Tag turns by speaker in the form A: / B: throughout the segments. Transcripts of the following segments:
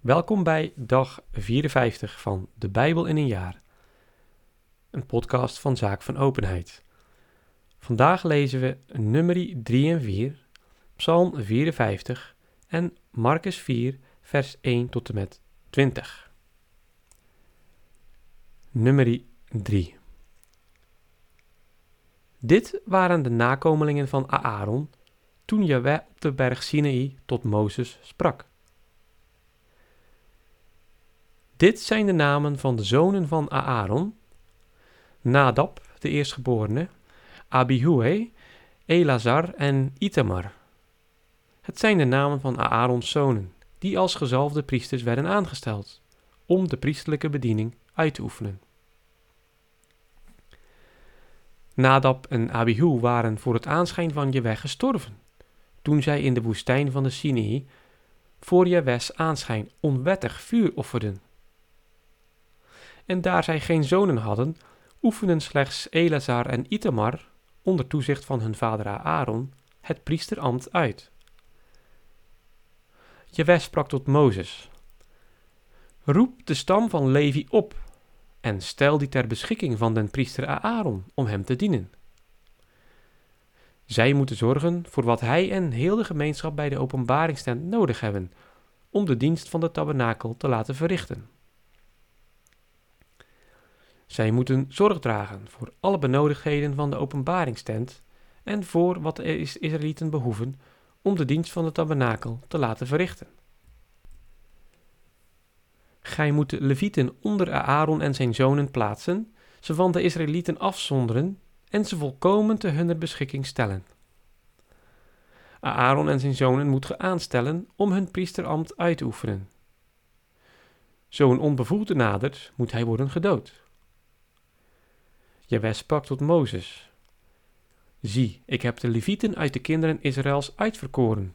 A: Welkom bij dag 54 van De Bijbel in een jaar. Een podcast van Zaak van Openheid. Vandaag lezen we nummerie 3 en 4, Psalm 54 en Marcus 4, vers 1 tot en met 20. Nummerie 3 Dit waren de nakomelingen van Aaron toen Jaweh op de berg Sinaï tot Mozes sprak. Dit zijn de namen van de zonen van Aaron: Nadab, de eerstgeborene, Abihu, Elazar en Itamar. Het zijn de namen van Aarons zonen, die als gezalfde priesters werden aangesteld, om de priesterlijke bediening uit te oefenen. Nadab en Abihu waren voor het aanschijn van Jeweg gestorven, toen zij in de woestijn van de Sinai voor Jewes aanschijn onwettig vuur offerden. En daar zij geen zonen hadden, oefenden slechts Elazar en Itamar, onder toezicht van hun vader Aaron, het priesterambt uit. Jewes sprak tot Mozes: Roep de stam van Levi op en stel die ter beschikking van den priester Aaron om hem te dienen. Zij moeten zorgen voor wat hij en heel de gemeenschap bij de openbaringstent nodig hebben om de dienst van de tabernakel te laten verrichten. Zij moeten zorg dragen voor alle benodigdheden van de openbaringstent en voor wat de Israëlieten behoeven om de dienst van de tabernakel te laten verrichten. Gij moet de levieten onder Aaron en zijn zonen plaatsen, ze van de Israëlieten afzonderen en ze volkomen te hunner beschikking stellen. Aaron en zijn zonen moet ge aanstellen om hun priesterambt uit te oefenen. Zo een onbevoegde nadert, moet hij worden gedood. Jawes sprak tot Mozes. Zie, ik heb de Levieten uit de kinderen Israëls uitverkoren,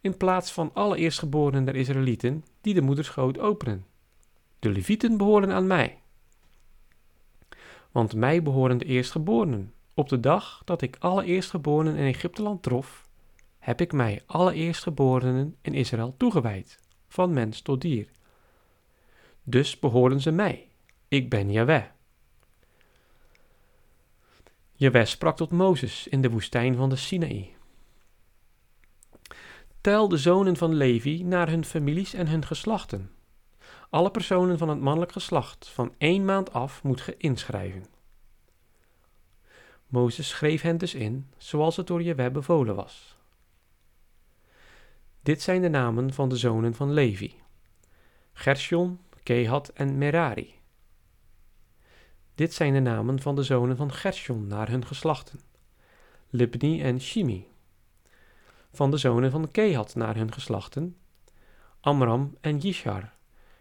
A: in plaats van alle eerstgeborenen der Israëlieten die de moederschoot openen. De Levieten behoren aan mij. Want mij behoren de eerstgeborenen. Op de dag dat ik alle eerstgeborenen in Egypteland trof, heb ik mij alle eerstgeborenen in Israël toegewijd, van mens tot dier. Dus behoren ze mij. Ik ben Jaweh. Jaweh sprak tot Mozes in de woestijn van de Sinaï. Tel de zonen van Levi naar hun families en hun geslachten. Alle personen van het mannelijk geslacht van één maand af moet ge inschrijven. Mozes schreef hen dus in, zoals het door Jeweh bevolen was. Dit zijn de namen van de zonen van Levi: Gershon, Kehat en Merari. Dit zijn de namen van de zonen van Gershon naar hun geslachten: Libni en Shimi. Van de zonen van Kehat naar hun geslachten: Amram en Yishar,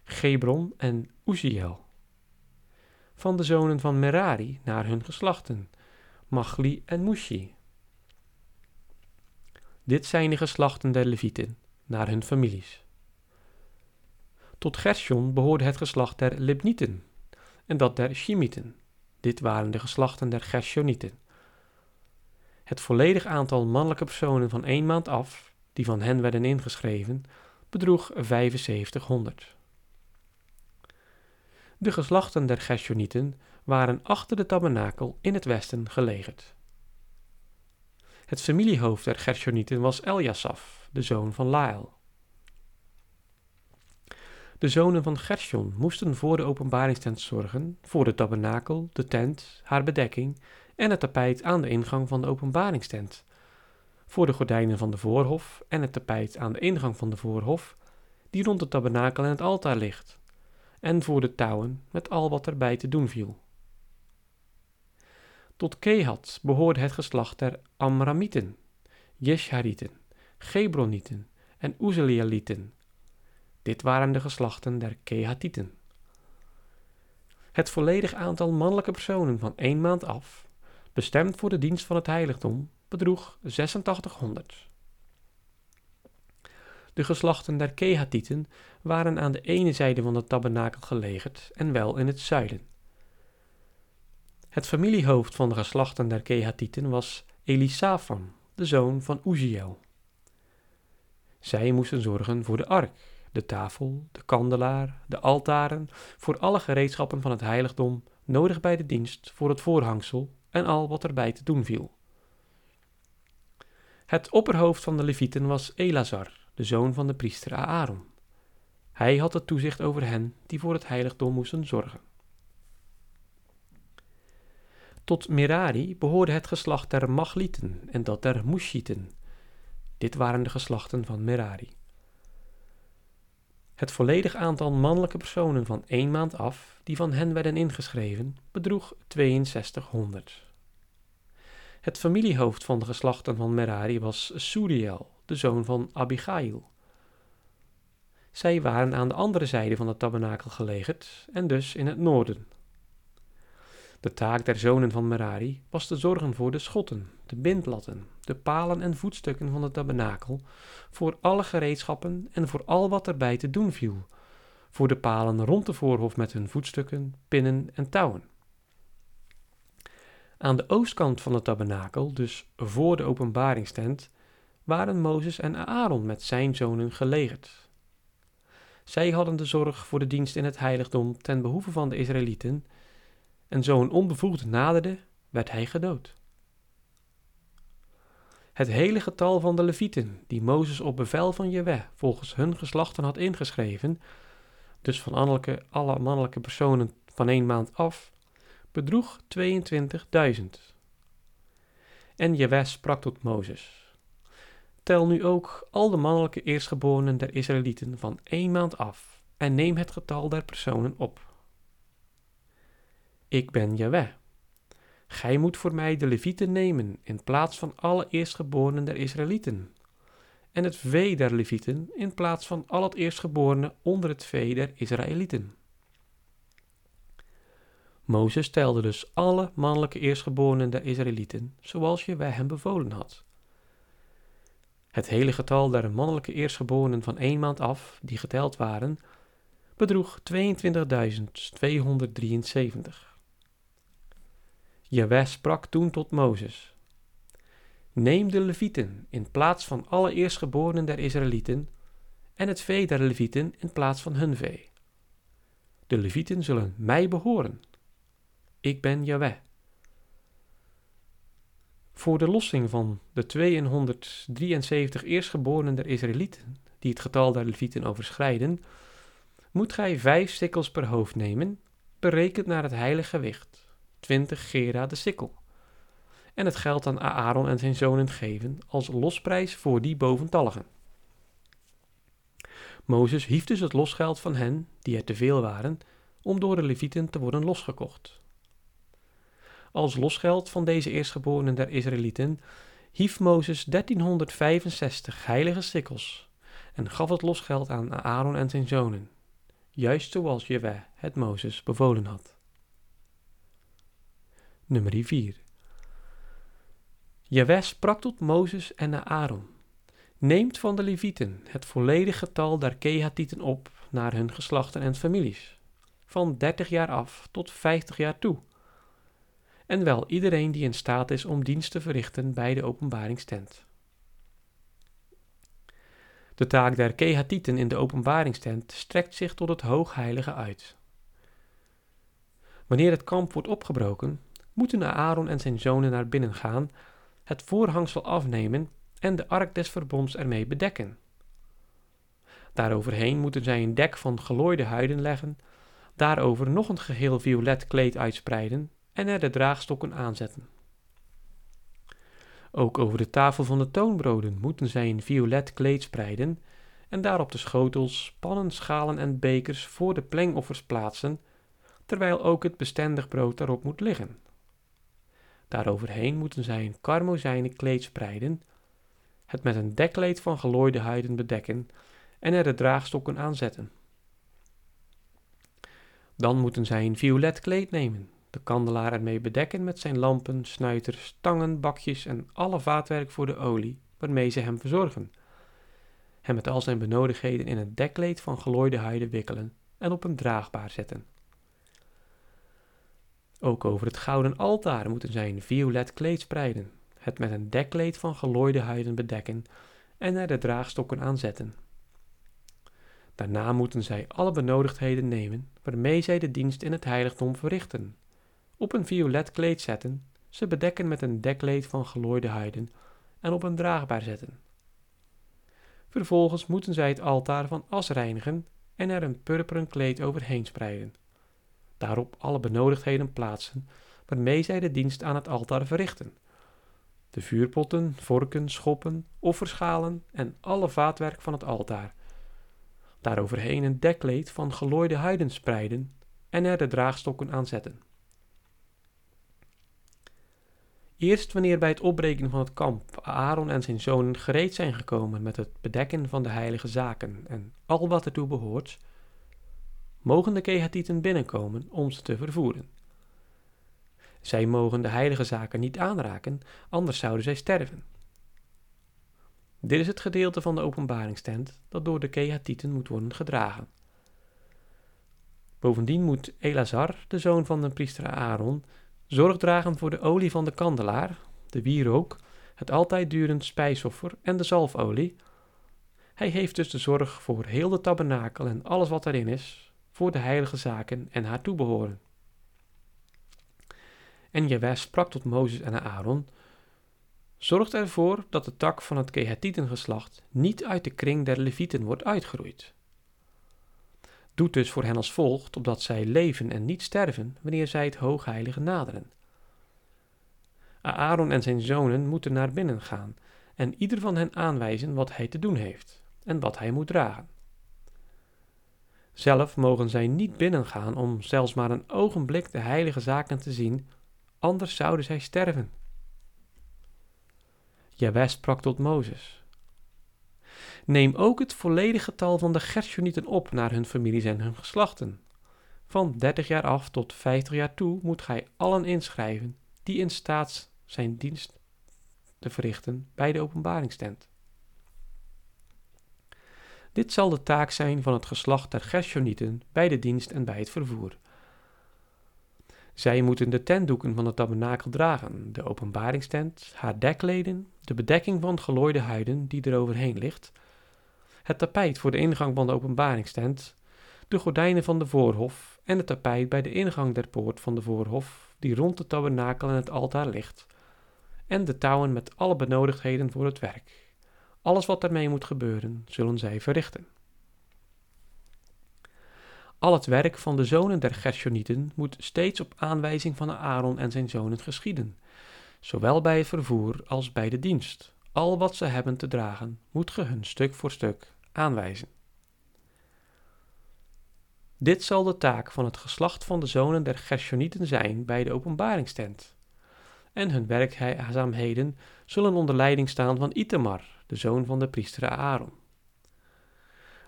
A: Gebron en Uziel. Van de zonen van Merari naar hun geslachten: Machli en Mushi. Dit zijn de geslachten der Levieten, naar hun families. Tot Gershon behoorde het geslacht der Libnieten, en dat der Shimieten. Dit waren de geslachten der Gershonieten. Het volledig aantal mannelijke personen van één maand af, die van hen werden ingeschreven, bedroeg 7500. De geslachten der Gershonieten waren achter de tabernakel in het westen gelegerd. Het familiehoofd der Gershonieten was Eljasaf, de zoon van Lael. De zonen van Gershon moesten voor de openbaringstent zorgen, voor de tabernakel, de tent, haar bedekking en het tapijt aan de ingang van de openbaringstent, voor de gordijnen van de voorhof en het tapijt aan de ingang van de voorhof, die rond de tabernakel en het altaar ligt, en voor de touwen met al wat erbij te doen viel. Tot Kehat behoorde het geslacht der Amramieten, Jesharieten, Gebronieten en Uzelialieten, dit waren de geslachten der Kehatieten. Het volledig aantal mannelijke personen van één maand af, bestemd voor de dienst van het heiligdom, bedroeg 8600. De geslachten der Kehatieten waren aan de ene zijde van de tabernakel gelegerd en wel in het zuiden. Het familiehoofd van de geslachten der Kehatieten was Elisafan, de zoon van Uziel. Zij moesten zorgen voor de ark, de tafel, de kandelaar, de altaren, voor alle gereedschappen van het heiligdom, nodig bij de dienst, voor het voorhangsel en al wat erbij te doen viel. Het opperhoofd van de Levieten was Elazar, de zoon van de priester Aaron. Hij had het toezicht over hen die voor het heiligdom moesten zorgen. Tot Merari behoorde het geslacht der Maglieten en dat der Mushieten. Dit waren de geslachten van Merari. Het volledig aantal mannelijke personen van één maand af, die van hen werden ingeschreven, bedroeg 6200. Het familiehoofd van de geslachten van Merari was Suriel, de zoon van Abigail. Zij waren aan de andere zijde van het tabernakel gelegerd en dus in het noorden. De taak der zonen van Merari was te zorgen voor de schotten, de bindlatten, de palen en voetstukken van het tabernakel, voor alle gereedschappen en voor al wat erbij te doen viel, voor de palen rond de voorhof met hun voetstukken, pinnen en touwen. Aan de oostkant van het tabernakel, dus voor de openbaringstent, waren Mozes en Aaron met zijn zonen gelegerd. Zij hadden de zorg voor de dienst in het heiligdom ten behoeve van de Israëlieten, en zo een onbevoegde naderde, werd hij gedood. Het hele getal van de Levieten, die Mozes op bevel van Jewe volgens hun geslachten had ingeschreven, dus van alle, alle mannelijke personen van één maand af, bedroeg 22.000. En Jewe sprak tot Mozes: Tel nu ook al de mannelijke eerstgeborenen der Israëlieten van één maand af en neem het getal der personen op. Ik ben Jewe. Gij moet voor mij de Levieten nemen in plaats van alle eerstgeborenen der Israëlieten. En het vee der Levieten in plaats van al het eerstgeborene onder het vee der Israëlieten. Mozes telde dus alle mannelijke eerstgeborenen der Israëlieten, zoals je wij hem bevolen had. Het hele getal der mannelijke eerstgeborenen van één maand af, die geteld waren, bedroeg 22.273. Jaweh sprak toen tot Mozes: Neem de Levieten in plaats van alle eerstgeborenen der Israëlieten en het vee der Levieten in plaats van hun vee. De Levieten zullen mij behoren. Ik ben Jaweh. Voor de lossing van de 273 eerstgeborenen der Israëlieten, die het getal der Levieten overschrijden, moet gij vijf sikkels per hoofd nemen, berekend naar het heilige gewicht 20 gera de sikkel. En het geld aan Aaron en zijn zonen geven als losprijs voor die boventalligen. Mozes hief dus het losgeld van hen, die er te veel waren, om door de Levieten te worden losgekocht. Als losgeld van deze eerstgeborenen der Israëlieten hief Mozes 1365 heilige sikkels en gaf het losgeld aan Aaron en zijn zonen, juist zoals Jewe het Mozes bevolen had. Nummer 4. Jaweh sprak tot Mozes en naar Aaron. Neemt van de Levieten het volledige getal der Kehatieten op naar hun geslachten en families, van 30 jaar af tot 50 jaar toe. En wel iedereen die in staat is om dienst te verrichten bij de openbaringstent. De taak der Kehatieten in de openbaringstent strekt zich tot het hoogheilige uit. Wanneer het kamp wordt opgebroken, moeten Aaron en zijn zonen naar binnen gaan, het voorhangsel afnemen en de ark des verbonds ermee bedekken. Daaroverheen moeten zij een dek van gelooide huiden leggen, daarover nog een geheel violet kleed uitspreiden en er de draagstokken aanzetten. Ook over de tafel van de toonbroden moeten zij een violet kleed spreiden en daarop de schotels, pannen, schalen en bekers voor de plengoffers plaatsen, terwijl ook het bestendig brood daarop moet liggen. Daaroverheen moeten zij een karmozijnen kleed spreiden, het met een dekkleed van gelooide huiden bedekken en er de draagstokken aan zetten. Dan moeten zij een violet kleed nemen, de kandelaar ermee bedekken met zijn lampen, snuiters, tangen, bakjes en alle vaatwerk voor de olie waarmee ze hem verzorgen. Hem met al zijn benodigdheden in een dekkleed van gelooide huiden wikkelen en op een draagbaar zetten. Ook over het gouden altaar moeten zij een violet kleed spreiden, het met een dekkleed van gelooide huiden bedekken en er de draagstokken aan zetten. Daarna moeten zij alle benodigdheden nemen waarmee zij de dienst in het heiligdom verrichten, op een violet kleed zetten, ze bedekken met een dekkleed van gelooide huiden en op een draagbaar zetten. Vervolgens moeten zij het altaar van as reinigen en er een purperen kleed overheen spreiden. Daarop alle benodigdheden plaatsen waarmee zij de dienst aan het altaar verrichten. De vuurpotten, vorken, schoppen, offerschalen en alle vaatwerk van het altaar. Daaroverheen een dekkleed van gelooide huiden spreiden en er de draagstokken aan zetten. Eerst wanneer bij het opbreken van het kamp Aaron en zijn zonen gereed zijn gekomen met het bedekken van de heilige zaken en al wat ertoe behoort, mogen de Kehatieten binnenkomen om ze te vervoeren. Zij mogen de heilige zaken niet aanraken, anders zouden zij sterven. Dit is het gedeelte van de openbaringstent dat door de Kehatieten moet worden gedragen. Bovendien moet Elazar, de zoon van de priester Aaron, zorg dragen voor de olie van de kandelaar, de wierook, het altijd durend spijsoffer en de zalfolie. Hij heeft dus de zorg voor heel de tabernakel en alles wat erin is, voor de heilige zaken en haar toebehoren. En Jaweh sprak tot Mozes en Aaron, Zorg ervoor dat de tak van het Kehatietengeslacht niet uit de kring der Levieten wordt uitgeroeid. Doet dus voor hen als volgt, opdat zij leven en niet sterven wanneer zij het hoogheilige naderen. Aaron en zijn zonen moeten naar binnen gaan en ieder van hen aanwijzen wat hij te doen heeft en wat hij moet dragen. Zelf mogen zij niet binnengaan om zelfs maar een ogenblik de heilige zaken te zien, anders zouden zij sterven. Jawel sprak tot Mozes. Neem ook het volledige getal van de Gershonieten op naar hun families en hun geslachten. Van dertig jaar af tot vijftig jaar toe moet gij allen inschrijven die in staat zijn dienst te verrichten bij de openbaringstent. Dit zal de taak zijn van het geslacht der Gershonieten bij de dienst en bij het vervoer. Zij moeten de tentdoeken van het tabernakel dragen, de openbaringstent, haar dekleden, de bedekking van gelooide huiden die er overheen ligt, het tapijt voor de ingang van de openbaringstent, de gordijnen van de voorhof en het tapijt bij de ingang der poort van de voorhof die rond de tabernakel en het altaar ligt, en de touwen met alle benodigdheden voor het werk. Alles wat ermee moet gebeuren, zullen zij verrichten. Al het werk van de zonen der Gershonieten moet steeds op aanwijzing van Aaron en zijn zonen geschieden, zowel bij het vervoer als bij de dienst. Al wat ze hebben te dragen, moet ge hun stuk voor stuk aanwijzen. Dit zal de taak van het geslacht van de zonen der Gershonieten zijn bij de openbaringstent. En hun werkzaamheden zullen onder leiding staan van Itamar, de zoon van de priester Aaron.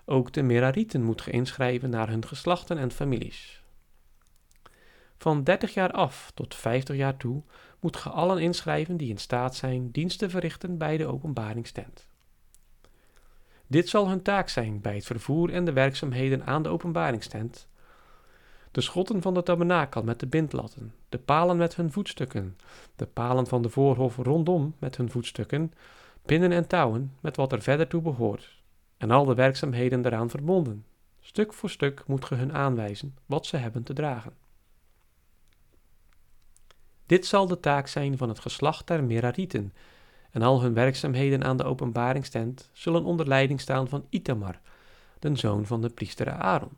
A: Ook de Merarieten moet inschrijven naar hun geslachten en families. Van 30 jaar af tot 50 jaar toe moet ge allen inschrijven die in staat zijn dienst te verrichten bij de openbaringstent. Dit zal hun taak zijn bij het vervoer en de werkzaamheden aan de openbaringstent. De schotten van de tabernakel met de bindlatten, de palen met hun voetstukken, de palen van de voorhof rondom met hun voetstukken, pinnen en touwen met wat er verder toe behoort, en al de werkzaamheden daaraan verbonden. Stuk voor stuk moet ge hun aanwijzen wat ze hebben te dragen. Dit zal de taak zijn van het geslacht der Merarieten, en al hun werkzaamheden aan de openbaringstent zullen onder leiding staan van Itamar, de zoon van de priester Aaron.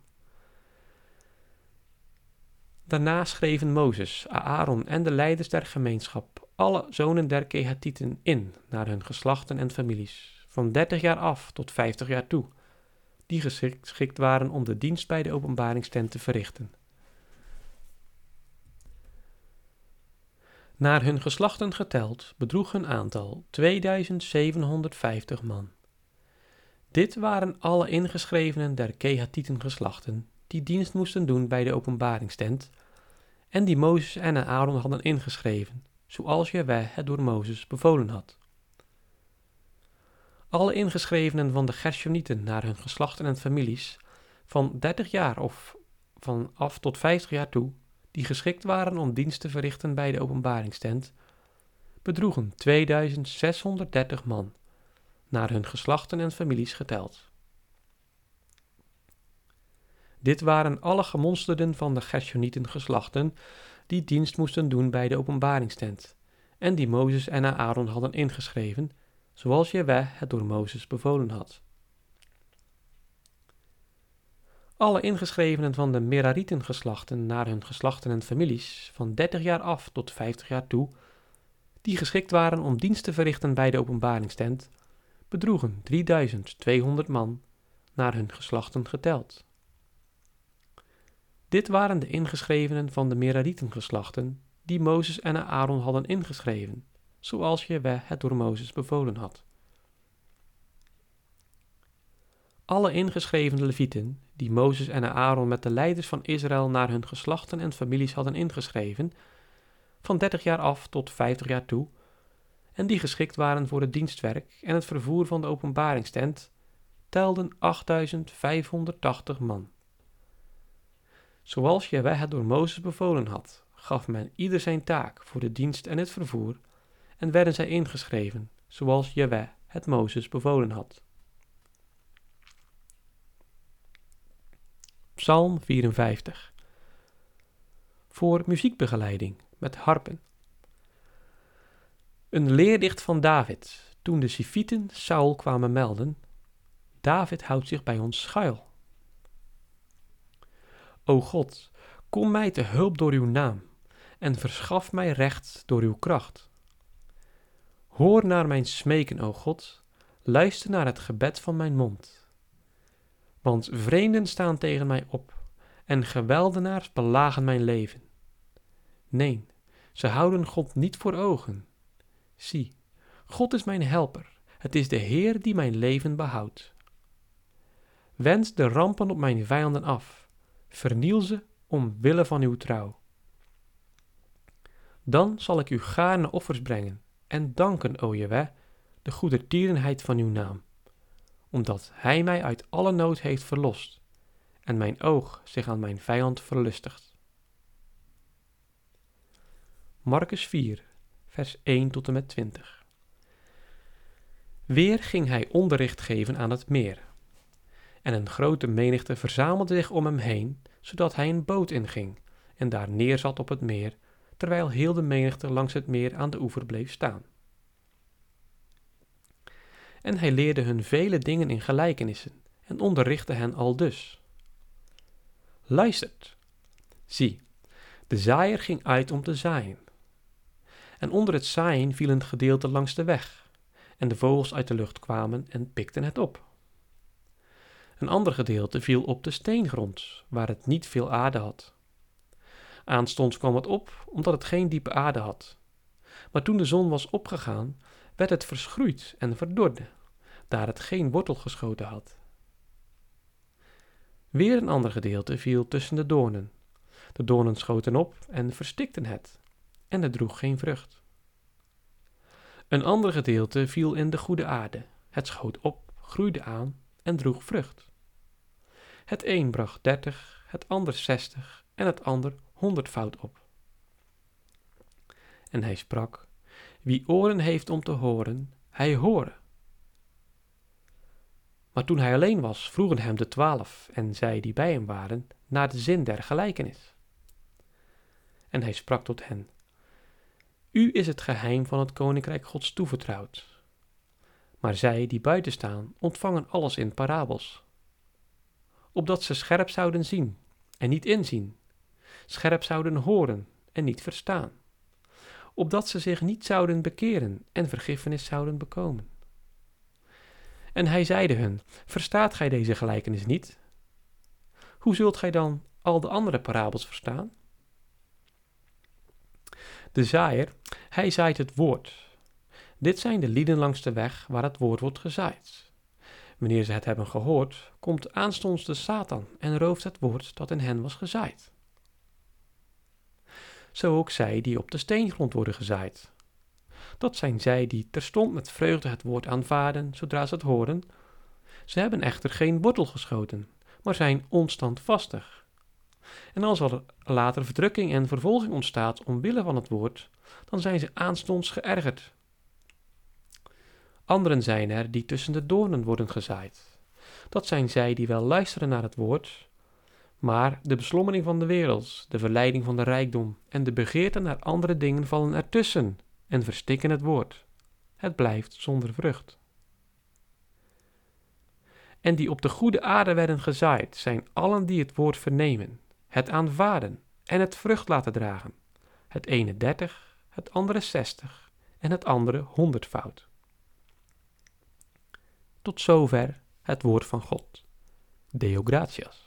A: Daarna schreven Mozes, Aaron en de leiders der gemeenschap alle zonen der Kehatieten in naar hun geslachten en families, van dertig jaar af tot vijftig jaar toe, die geschikt waren om de dienst bij de openbaringstent te verrichten. Naar hun geslachten geteld bedroeg hun aantal 2750 man. Dit waren alle ingeschrevenen der Kehatieten geslachten die dienst moesten doen bij de openbaringstent en die Mozes en Aaron hadden ingeschreven, zoals Jaweh het door Mozes bevolen had. Alle ingeschrevenen van de Gershonieten naar hun geslachten en families, van 30 jaar of van af tot 50 jaar toe, die geschikt waren om dienst te verrichten bij de openbaringstent, bedroegen 2630 man, naar hun geslachten en families geteld. Dit waren alle gemonsterden van de Gershonieten geslachten, die dienst moesten doen bij de openbaringstent, en die Mozes en Aaron hadden ingeschreven, zoals Jewe het door Mozes bevolen had. Alle ingeschrevenen van de Merariten geslachten naar hun geslachten en families, van 30 jaar af tot 50 jaar toe, die geschikt waren om dienst te verrichten bij de openbaringstent, bedroegen 3200 man naar hun geslachten geteld. Dit waren de ingeschrevenen van de Merariten-geslachten, die Mozes en Aaron hadden ingeschreven, zoals Jewe het door Mozes bevolen had. Alle ingeschreven levieten, die Mozes en Aaron met de leiders van Israël naar hun geslachten en families hadden ingeschreven, van 30 jaar af tot 50 jaar toe, en die geschikt waren voor het dienstwerk en het vervoer van de openbaringstent, telden 8580 man. Zoals Jehovah het door Mozes bevolen had, gaf men ieder zijn taak voor de dienst en het vervoer, en werden zij ingeschreven, zoals Jehovah het Mozes bevolen had. Psalm 54 Voor muziekbegeleiding met harpen. Een leerdicht van David, toen de Sifieten Saul kwamen melden, David houdt zich bij ons schuil. O God, kom mij te hulp door uw naam en verschaf mij recht door uw kracht. Hoor naar mijn smeken, o God, luister naar het gebed van mijn mond. Want vreemden staan tegen mij op en geweldenaars belagen mijn leven. Nee, ze houden God niet voor ogen. Zie, God is mijn helper, het is de Heer die mijn leven behoudt. Wens de rampen op mijn vijanden af verniel ze omwille van uw trouw. Dan zal ik u gaarne offers brengen en danken, o Jewe, de goede tierenheid van uw naam, omdat hij mij uit alle nood heeft verlost en mijn oog zich aan mijn vijand verlustigt. Marcus 4, vers 1 tot en met 20. Weer ging hij onderricht geven aan het meer en een grote menigte verzamelde zich om hem heen, zodat hij een boot inging en daar neerzat op het meer, terwijl heel de menigte langs het meer aan de oever bleef staan. En hij leerde hun vele dingen in gelijkenissen en onderrichtte hen al dus. Luistert, zie, de zaaier ging uit om te zaaien. En onder het zaaien viel een gedeelte langs de weg, en de vogels uit de lucht kwamen en pikten het op. Een ander gedeelte viel op de steengrond, waar het niet veel aarde had. Aanstonds kwam het op, omdat het geen diepe aarde had. Maar toen de zon was opgegaan, werd het verschroeid en verdorde, daar het geen wortel geschoten had. Weer een ander gedeelte viel tussen de doornen. De doornen schoten op en verstikten het, en het droeg geen vrucht. Een ander gedeelte viel in de goede aarde. Het schoot op, groeide aan en droeg vrucht. Het een bracht dertig, het ander zestig en het ander honderdvoud op. En hij sprak, wie oren heeft om te horen, hij horen. Maar toen hij alleen was, vroegen hem de twaalf en zij die bij hem waren, naar de zin der gelijkenis. En hij sprak tot hen, U is het geheim van het koninkrijk Gods toevertrouwd. Maar zij die buiten staan, ontvangen alles in parabels opdat ze scherp zouden zien en niet inzien, scherp zouden horen en niet verstaan, opdat ze zich niet zouden bekeren en vergiffenis zouden bekomen. En hij zeide hun: Verstaat gij deze gelijkenis niet? Hoe zult gij dan al de andere parabels verstaan? De zaaier, hij zaait het woord. Dit zijn de lieden langs de weg waar het woord wordt gezaaid. Wanneer ze het hebben gehoord, komt aanstonds de Satan en rooft het woord dat in hen was gezaaid. Zo ook zij die op de steengrond worden gezaaid. Dat zijn zij die terstond met vreugde het woord aanvaarden zodra ze het horen. Ze hebben echter geen wortel geschoten, maar zijn onstandvastig. En als er later verdrukking en vervolging ontstaat omwille van het woord, dan zijn ze aanstonds geërgerd Anderen zijn er die tussen de doornen worden gezaaid. Dat zijn zij die wel luisteren naar het woord, Maar de beslommering van de wereld, de verleiding van de rijkdom en de begeerte naar andere dingen vallen ertussen en verstikken het woord. Het blijft zonder vrucht. En die op de goede aarde werden gezaaid, zijn allen die het woord vernemen, het aanvaarden en het vrucht laten dragen. Het ene dertig, het andere zestig en het andere honderdvoud. Tot zover het woord van God. Deo gratias.